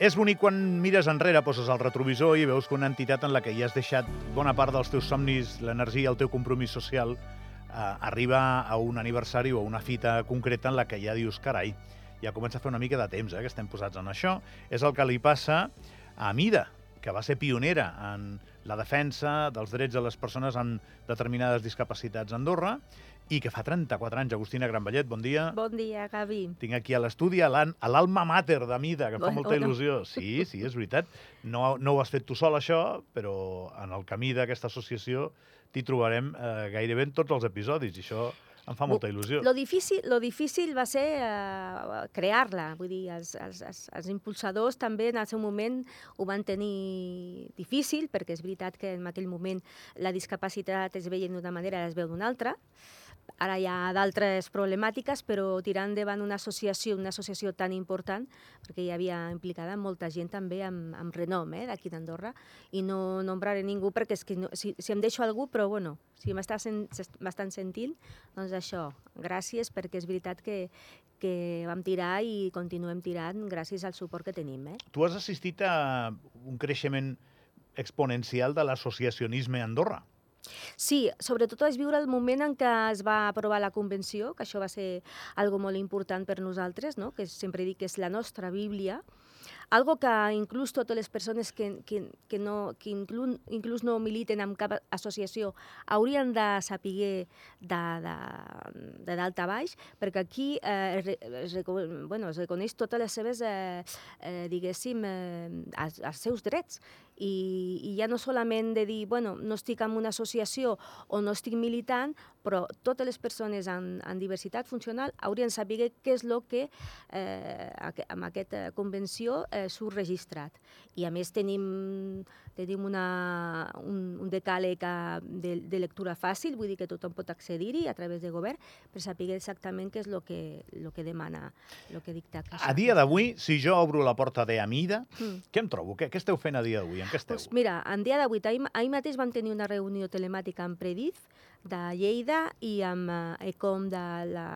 És bonic quan mires enrere, poses el retrovisor i veus que una entitat en la que ja has deixat bona part dels teus somnis, l'energia, el teu compromís social, eh, arriba a un aniversari o a una fita concreta en la que ja dius, carai, ja comença a fer una mica de temps eh, que estem posats en això. És el que li passa a Mida, que va ser pionera en la defensa dels drets de les persones amb determinades discapacitats a Andorra i que fa 34 anys. Agustina Granvallet, bon dia. Bon dia, Gavi. Tinc aquí a l'estudi a l'alma mater de Mida, que em fa Bueno, molta bueno. il·lusió. Sí, sí, és veritat. No, no ho has fet tu sol, això, però en el camí d'aquesta associació t'hi trobarem eh, gairebé en tots els episodis, i això em fa molta il·lusió. Lo difícil, lo difícil va ser uh, crear-la, vull dir, els, els, els, els impulsadors també en el seu moment ho van tenir difícil, perquè és veritat que en aquell moment la discapacitat es veia d'una manera i es veu d'una altra, ara hi ha d'altres problemàtiques, però tirar endavant una associació, una associació tan important, perquè hi havia implicada molta gent també amb, amb renom eh, d'aquí d'Andorra, i no nombraré ningú perquè és que no, si, si em deixo algú, però bueno, si m'està sen, m'estan sentint, doncs això, gràcies perquè és veritat que, que vam tirar i continuem tirant gràcies al suport que tenim. Eh? Tu has assistit a un creixement exponencial de l'associacionisme a Andorra. Sí, sobretot és viure el moment en què es va aprovar la convenció, que això va ser algo molt important per nosaltres, no? que sempre dic que és la nostra Bíblia, algo que inclús totes les persones que, que, que, no, que inclús, inclús no militen en cap associació haurien de saber de, de, de dalt a baix, perquè aquí eh, es, bueno, es reconeix totes les seves, eh, eh, diguéssim, eh, els, els seus drets. I, I ja no solament de dir, bueno, no estic en una associació o no estic militant, però totes les persones en, en diversitat funcional haurien de saber què és el que eh, amb aquesta convenció eh, surt registrat. I a més tenim, tenim una, un, un decàleg eh, de, de lectura fàcil, vull dir que tothom pot accedir-hi a través de govern per saber exactament què és el que, el que demana, el que dicta. A dia d'avui, si jo obro la porta d'Amida, Mm. què em trobo? Què, què esteu fent a dia d'avui? Què esteu? Pues mira, en dia d'avui, ahir, ahir mateix vam tenir una reunió telemàtica amb Predif de Lleida i amb eh, ECOM de la,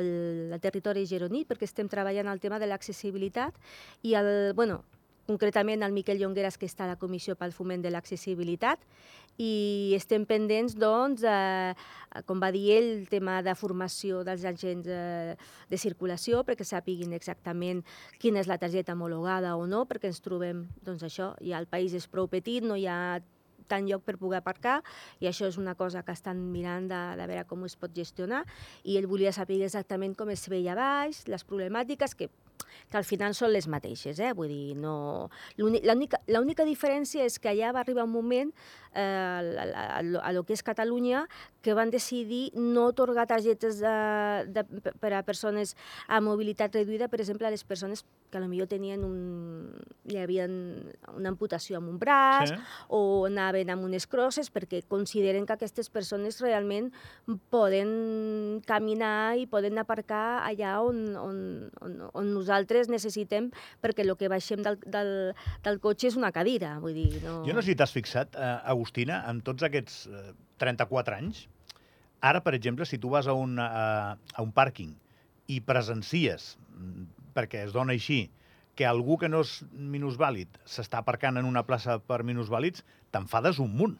el, el territori gironí, perquè estem treballant el tema de l'accessibilitat i el, bueno, concretament el Miquel Llongueras, que està a la Comissió pel Foment de l'Accessibilitat, i estem pendents, doncs, eh, com va dir ell, el tema de formació dels agents eh, de circulació, perquè sàpiguin exactament quina és la targeta homologada o no, perquè ens trobem, doncs això, ja el país és prou petit, no hi ha tant lloc per poder aparcar i això és una cosa que estan mirant de, de veure com es pot gestionar i ell volia saber exactament com es veia baix, les problemàtiques que que al final són les mateixes, eh? vull dir, no... l'úni- L'única diferència és que allà va arribar un moment eh, a, a, a lo que és Catalunya que van decidir no otorgar targetes de, de, per a persones amb mobilitat reduïda, per exemple, a les persones que potser tenien un, hi havia una amputació amb un braç Sí? o anaven amb unes crosses perquè consideren que aquestes persones realment poden caminar i poden aparcar allà on, on, on, on nosaltres necessitem perquè el que baixem del, del, del cotxe és una cadira, vull dir, no... Jo no sé si t'has fixat, eh, Agustina, en tots aquests eh, 34 anys, ara, per exemple, si tu vas a un, a, a un pàrquing i presencies, mm, perquè es dona així, que algú que no és minusvàlid s'està aparcant en una plaça per minusvàlids, t'enfades un munt.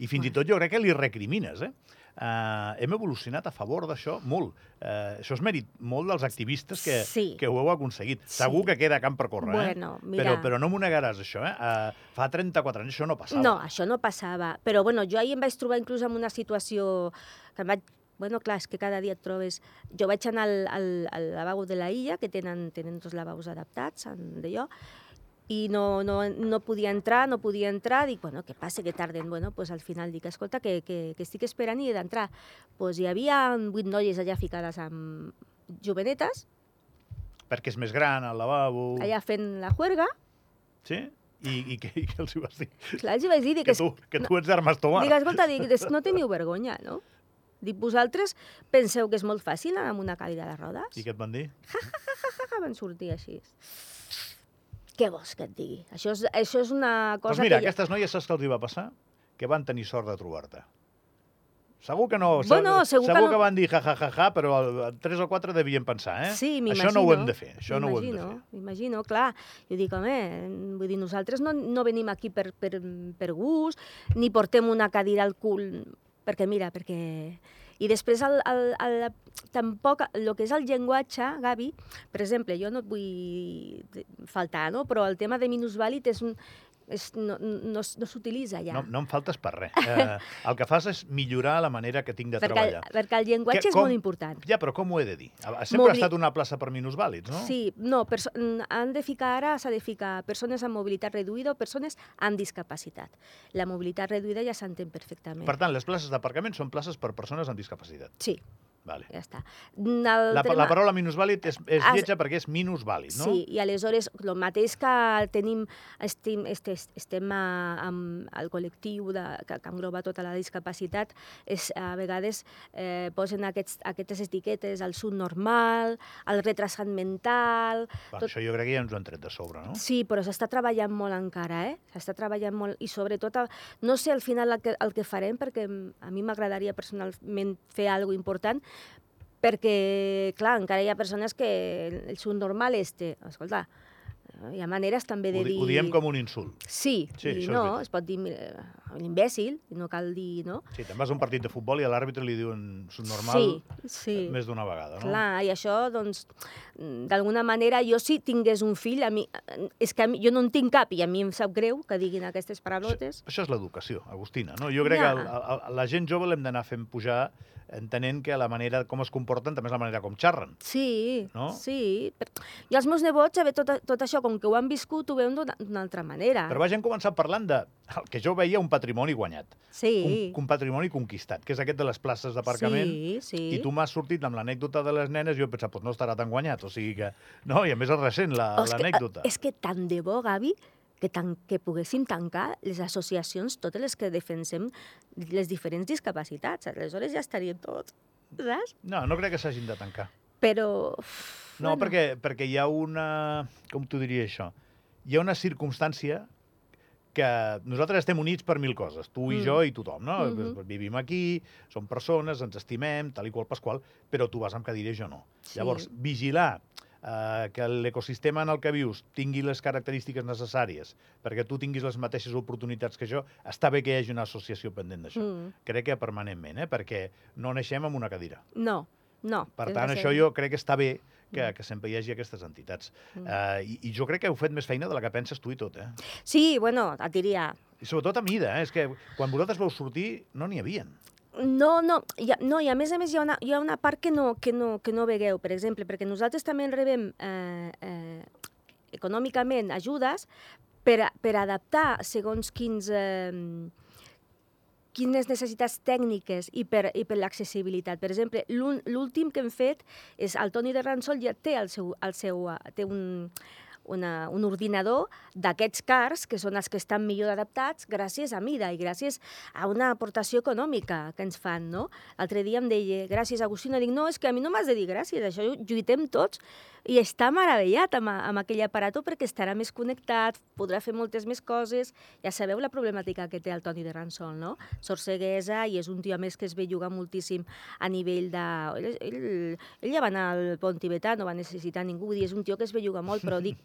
I fins i tot jo crec que li recrimines, eh? Uh, hem evolucionat a favor d'això molt. Uh, això és mèrit molt dels activistes que, Sí. que ho heu aconseguit. Sí. Segur que queda camp per córrer, eh? Bueno, mira... Però, però no m'ho negaràs, això, eh? Uh, fa 34 anys això no passava. No, això no passava. Però bueno, jo ahir em vaig trobar inclús en una situació que em vaig... Bueno, clar, és que cada dia et trobes... Jo vaig anar al, al, al lavabo de la illa, que tenen, tenen dos lavabos adaptats, en d'allò, i no, no, no podia entrar, no podia entrar, dic, bueno, què passa, que tarden? Bueno, pues al final dic, escolta, que, que, que estic esperant i he d'entrar. Pues hi havia vuit noies allà ficades amb jovenetes, Perquè és més gran, el lavabo... allà fent la juerga, Sí? I, i, què, i què els hi vas dir? clar, els hi vaig dir, dic, Que "És- tu, que tu ets d'armes tomar. Dic, escolta, dic, no teniu vergonya, no? Dic, vosaltres penseu que és molt fàcil anar amb una cadira de rodes? I què et van dir? que van sortir així. Què vols que et digui? Això és, això és una cosa Doncs mira, que... aquestes noies saps què els hi va passar? Que van tenir sort de trobar-te. Segur que no. Bueno, segur que segur no. que van dir ja, ja, ja, ja, però tres o quatre devien pensar, eh? Sí, m'imagino. Això no ho hem de fer, això no ho hem de fer. M'imagino, clar. Jo dic, home, vull dir, nosaltres no, no venim aquí per, per, per gust, ni portem una cadira al cul, perquè mira, perquè... I després, el, el, el, tampoc, el que és el llenguatge, Gavi, per exemple, jo no et vull faltar, no? però el tema de minusvàlid és un, és, no, no, no s'utilitza ja. No, no em faltes per res. Eh, el que fas és millorar la manera que tinc de perquè, treballar. perquè el llenguatge Que- és com- molt important. Ja, però com ho he de dir? Ha- Sempre ha Movi- estat una plaça per minusvàlids, no? Sí, no, han de ficar ara, s'ha de ficar persones amb mobilitat reduïda o persones amb discapacitat. La mobilitat reduïda ja s'entén perfectament. Per tant, les places d'aparcament són places per persones amb discapacitat. Sí, Vale. ja està. El La, tema- la paraula minusvàlid és, és Has- lletja perquè és minusvàlid, no? Sí, i aleshores el mateix que tenim, estem, este, estem a, amb el col·lectiu de, que, que engloba tota la discapacitat, és, a vegades eh, posen aquests, aquestes etiquetes, el sud normal, el retrasat mental... Bueno, això jo crec que ja ens ho han tret de sobre, no? Sí, però s'està treballant molt encara, eh? S'està treballant molt i sobretot, a- no sé al final el que, el que farem, perquè a mi m'agradaria personalment fer alguna important, perquè, clar, encara hi ha persones que el normal és... Té. Escolta, hi ha maneres també de Ho, di- dir... ho diem com un insult. Sí, Sí, i això no, es pot dir eh, l'imbècil, i no cal dir, no? Sí, te'n vas a un partit de futbol i a l'àrbitre li diuen subnormal Sí, sí. més d'una vegada, no? Clar, i això, doncs, d'alguna manera, jo si tingués un fill, a mi, és que a mi, jo no en tinc cap i a mi em sap greu que diguin aquestes paraulotes. Això és l'educació, Agustina. No? Jo crec Ja. que el, el, la gent jove l'hem d'anar fent pujar entenent que la manera com es comporten també és la manera com xerren. Sí, No? sí. Per- I els meus nebots, a veure, tot, tot això, com que ho han viscut, ho veuen d'una altra manera. Però vaja, hem començat parlant de el que jo veia un patrimoni guanyat, sí. un, un patrimoni conquistat, que és aquest de les places d'aparcament. Sí, sí. I tu m'has sortit amb l'anècdota de les nenes i jo he pensat, pues no estarà tan guanyat, o sigui que... No, i a més és recent la- Oh, és que, l'anècdota. És que tant de bo, Gavi, que, tan, que poguéssim tancar les associacions, totes les que defensem les diferents discapacitats. Aleshores ja estaríem tots, saps? No, no crec que s'hagin de tancar. Però... No, perquè, perquè hi ha una... Com t'ho diria això? Hi ha una circumstància que nosaltres estem units per mil coses, tu i Mm. jo i tothom, no? Mhm. Vivim aquí, som persones, ens estimem, tal i qual pasqual, però tu vas amb cadira i jo no. Sí. Llavors, vigilar eh, que l'ecosistema en el que vius tingui les característiques necessàries perquè tu tinguis les mateixes oportunitats que jo, està bé que hi hagi una associació pendent d'això. Mm, Crec que permanentment, eh? perquè no naixem amb una cadira. no, no. Per tant, això jo crec que està bé que, Mm. que sempre hi hagi aquestes entitats. Mm. Uh, i, I jo crec que heu fet més feina de la que penses tu i tot, eh? Sí, bueno, et diria... I sobretot a mida, eh? És que quan vosaltres vau sortir no n'hi havien. No, no, i, a- no, i a més a més hi ha una, hi ha una part que no, que, no, que no vegueu, per exemple, perquè nosaltres també rebem eh, eh, econòmicament ajudes per, per adaptar segons quins... Eh, quines necessitats tècniques i per, i per l'accessibilitat. Per exemple, l'últim que hem fet és el Toni de Ransol ja té, el seu, el seu, eh, té un, una, un ordinador d'aquests cars, que són els que estan millor adaptats gràcies a mida i gràcies a una aportació econòmica que ens fan, no? L'altre dia em deia, gràcies, Agustina, dic, no, és que a mi no m'has de dir gràcies, això ho lluitem tots, i està meravellat amb, amb aquell aparato perquè estarà més connectat, podrà fer moltes més coses. Ja sabeu la problemàtica que té el Toni de Ransol, no? Sort ceguesa i és un tio a més que es belluga moltíssim a nivell de... Ell, ell, ell ja va anar al pont tibetà, no va necessitar ningú, dir, és un tio que es belluga molt, però dic,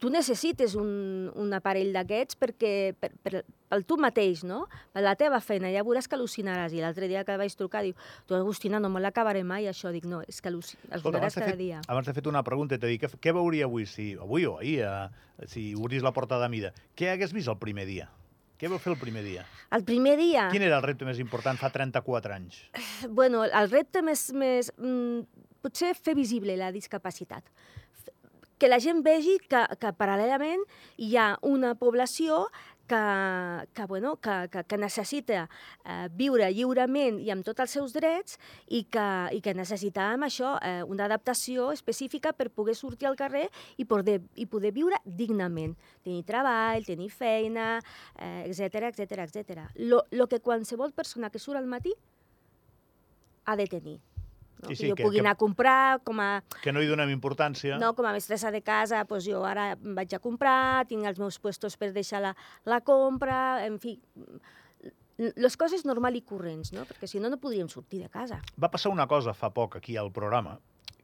tu necessites un, un aparell d'aquests perquè per, per, per tu mateix, no? Per la teva feina, ja veuràs que al·lucinaràs. I l'altre dia que vaig trucar, diu, tu, Agustina, no me l'acabaré mai, això. Dic, no, és que al·lucinaràs cada fet, dia. abans t'he fet una pregunta t'he dit, què, què veuria avui, si, avui o ahir, eh, si obris la porta de mida? Què hagués vist el primer dia? Què vau fer el primer dia? El primer dia... Quin era el repte més important fa 34 anys? Bueno, el repte més... més mm, potser fer visible la discapacitat. Que la gent vegi que, que paral·lelament hi ha una població que, que, bueno, que, que, que necessita eh, viure lliurement i amb tots els seus drets i que, i que necessitàvem això, eh, una adaptació específica per poder sortir al carrer i poder, i poder viure dignament, tenir treball, tenir feina, eh, etc etc etc. Lo, lo que qualsevol persona que surt al matí ha de tenir. No? Sí, Sí, que jo que- pugui que- anar a comprar, com a, Que no hi donem importància? no, com a mestressa de casa, doncs jo ara vaig a comprar, tinc els meus puestos per deixar la, la compra, en fi, les coses normal i corrents, no? Perquè si no, no podríem sortir de casa. Va passar una cosa fa poc aquí al programa,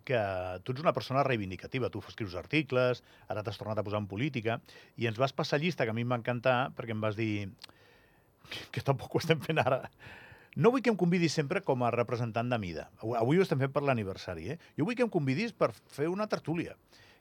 que tu ets una persona reivindicativa, tu escrius articles, ara t'has tornat a posar en política, i ens vas passar llista, que a mi em va encantar, perquè em vas dir que, que tampoc ho estem fent ara. No vull que em convidis sempre com a representant de mida. Avui ho estem fent per l'aniversari, eh? Jo vull que em convidis per fer una tertúlia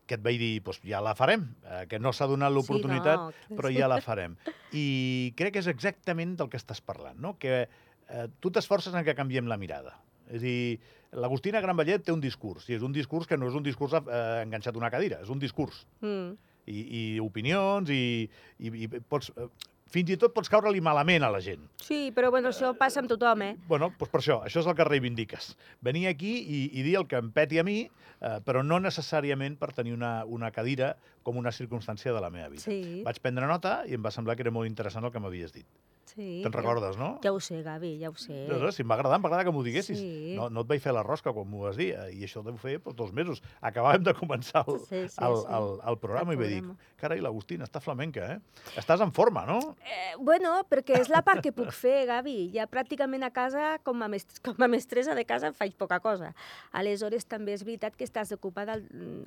que et vaig dir, doncs ja la farem, eh, que no s'ha donat l'oportunitat, sí, no. però ja la farem. I crec que és exactament del que estàs parlant, no? que eh, tu t'esforces en que canviem la mirada. És a dir, l'Agustina Granvallet té un discurs, i és un discurs que no és un discurs eh, enganxat a una cadira, és un discurs. Mm. I, i opinions, i, i, i pots, eh, fins i tot pots caure-li malament a la gent. Sí, però bueno, això passa amb tothom, eh? Bueno, doncs per això, això és el que reivindiques. Venir aquí i, i dir el que em peti a mi, eh, però no necessàriament per tenir una, una cadira com una circumstància de la meva vida. Sí. Vaig prendre nota i em va semblar que era molt interessant el que m'havies dit. Sí. Te'n recordes, no? Ja ho sé, Gavi, ja ho sé. No, no, si em va agradar, em va agradar que m'ho diguessis. Sí. No, no et vaig fer la rosca quan m'ho vas dir, eh, i això deu fer doncs, dos mesos. Acabàvem de començar el, Sí, sí, el, sí. el, el programa El i vaig dir, carai, l'Agustina està flamenca, eh? Estàs en forma, no? Eh, bueno, perquè és la part que puc fer, Gavi. Ja pràcticament a casa, com a, mest com a mestressa de casa, faig poca cosa. Aleshores, també és veritat que estàs ocupada el,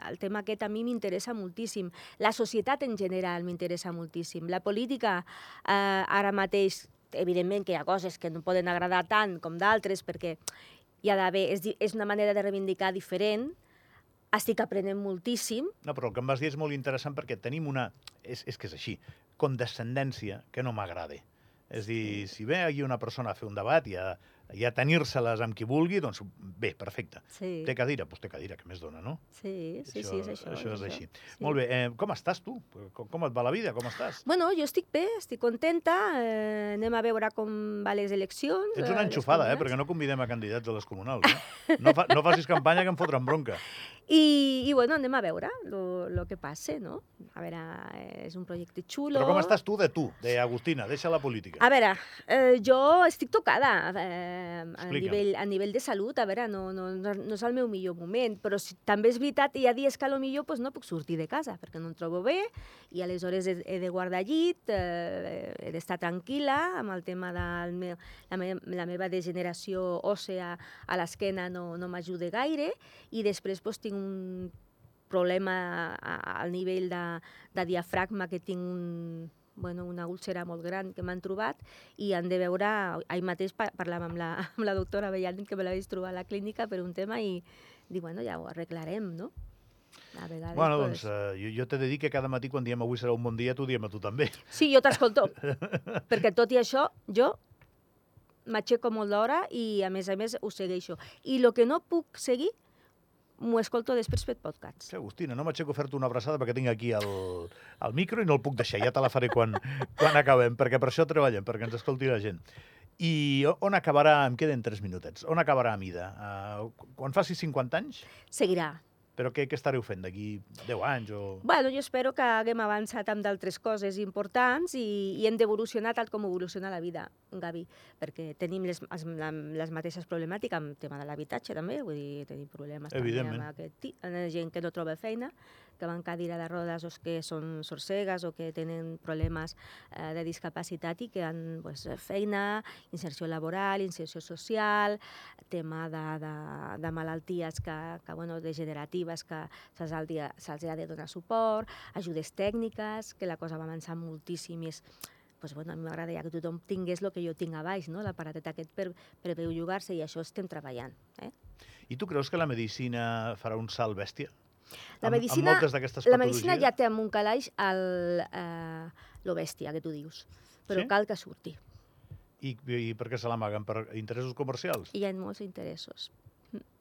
el tema aquest a mi m'interessa moltíssim. La societat en general m'interessa moltíssim. La política, eh, ara mateix, evidentment que hi ha coses que no poden agradar tant com d'altres, perquè hi ha d'haver, és, és una manera de reivindicar diferent, estic aprenent moltíssim, No, però el que em vas dir és molt interessant perquè tenim una... És, és que és així, condescendència que no m'agrada. És dir, si ve aquí una persona a fer un debat i a, i a tenir-se-les amb qui vulgui, doncs bé, perfecte. Sí. Té cadira? Doncs té cadira, que més dona, no? Sí, sí, sí, és això. Això és així. Sí. Molt bé. Eh, com estàs tu? Com, com et va la vida? Com estàs? Bueno, jo estic bé, estic contenta, eh, anem a veure com va les eleccions. Ets eh, una enxufada, eh? Perquè no convidem a candidats a les comunals. Eh? No, fa, no facis campanya que em fotran bronca. I, I bueno, anem a veure lo, lo que passe, no? A veure, eh, és un projecte xulo. Però com estàs tu de tu, de Agustina? Deixa la política. A veure, eh, jo estic tocada eh, a, nivell, a nivell de salut, a veure, no, no, no, no és el meu millor moment, però si, també és veritat, hi ha dies que millor pues, no puc sortir de casa perquè no em trobo bé i aleshores he, he de guardar llit, eh, he d'estar tranquil·la amb el tema de meu, la, me, la meva degeneració òssea a l'esquena no, no m'ajuda gaire i després pues, tinc un problema al nivell de, de diafragma que tinc un, bueno, una úlcera molt gran que m'han trobat i han de veure, ahir mateix pa- parlàvem amb la, amb la doctora Bellanin que me la vaig trobar a la clínica per un tema i dic, bueno, ja ho arreglarem, no? A vegades, Bueno, pues... doncs eh, jo, jo t'he de dir que cada matí quan diem avui serà un bon dia, t'ho diem a tu també. Sí, jo t'escolto, perquè tot i això, jo m'aixeco molt d'hora i, a més a més, ho segueixo. I el que no puc seguir, m'ho escolto després per podcasts. Sí, Agustina, no m'aixeco a fer-te una abraçada perquè tinc aquí el, el micro i no el puc deixar. Ja te la faré quan, quan acabem, perquè per això treballem, perquè ens escolti la gent. I on acabarà, em queden tres minutets, on acabarà Amida? Uh, quan faci 50 anys? Seguirà. Però què, què estareu fent d'aquí 10 anys o... Bueno, jo espero que haguem avançat amb d'altres coses importants i, i hem d'evolucionar tal com evoluciona la vida, Gavi, perquè tenim les, les, mateixes problemàtiques amb el tema de l'habitatge també, vull dir, tenim problemes també Evidentment. amb aquest, ti- amb la gent que no troba feina, que van cadira de rodes o que són sorcegues o que tenen problemes eh, de discapacitat i que han pues, feina, inserció laboral, inserció social, tema de, de, de malalties que, que, bueno, degeneratives que se'ls ha, de- donar suport, ajudes tècniques, que la cosa va avançar moltíssim i és pues, bueno, a mi m'agradaria que tothom tingués el que jo tinc a baix, no? l'aparatet aquest per, per bellugar-se i això estem treballant. Eh? I tu creus que la medicina farà un salt bèstia? La Amb- medicina, amb d'aquestes la medicina ja té amb un calaix el, eh, lo bèstia que tu dius, però Sí? cal que surti. I, I per què se l'amaguen? Per interessos comercials? Hi ha molts interessos.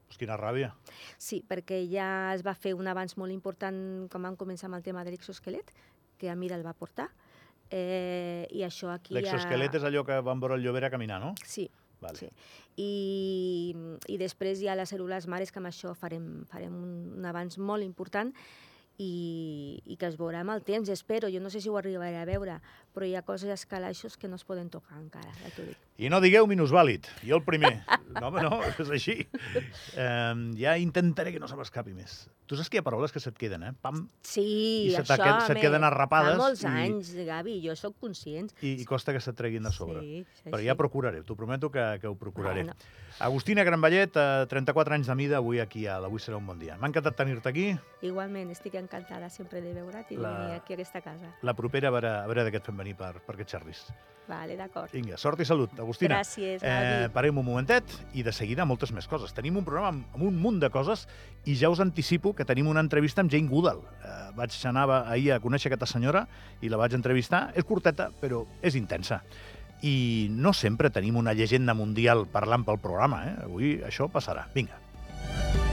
Pues quina ràbia. Sí, perquè ja es va fer un avanç molt important quan vam començar amb el tema de l'exoesquelet, que Amida el va portar, eh, i això aquí L'exoesquelet ja... és allò que van veure el Llobera caminar, no? Sí, Vale. sí. I, I després hi ha les cèl·lules mares, que amb això farem, farem un, un avanç molt important i, i que es veurà amb el temps, espero. Jo no sé si ho arribaré a veure, però hi ha coses a escala això que no es poden tocar encara, ja t'ho dic. I no digueu minusvàlid, jo el primer. No, home, no, és així. Um, ja intentaré que no se m'escapi més. Tu saps que hi ha paraules que se't queden, eh? Pam, Sí, I se això, t'ha- se't home, queden arrapades Fa molts i- anys, Gavi, jo sóc conscient. i, i costa que se't treguin de sobre. Sí, sí, Però ja procuraré, t'ho prometo que, que ho procuraré. Bueno. Agustina Granvallet, eh, 34 anys de mida, avui aquí a l'Avui serà un bon dia. M'ha encantat tenir-te aquí. Igualment, estic encantada sempre de veure't i La- venir aquí a aquesta casa. La propera a veure, a veure de què et fem venir per, per aquest xerris. Vale, d'acord. Vinga, sort i salut, Agustina. Gràcies, Eh, parem un momentet i de seguida moltes més coses. Tenim un programa amb, amb un munt de coses i ja us anticipo que tenim una entrevista amb Jane Goodall. Eh, vaig anar ahir a conèixer aquesta senyora i la vaig entrevistar. És curteta, però és intensa. I no sempre tenim una llegenda mundial parlant pel programa. Eh? Avui això passarà. Vinga.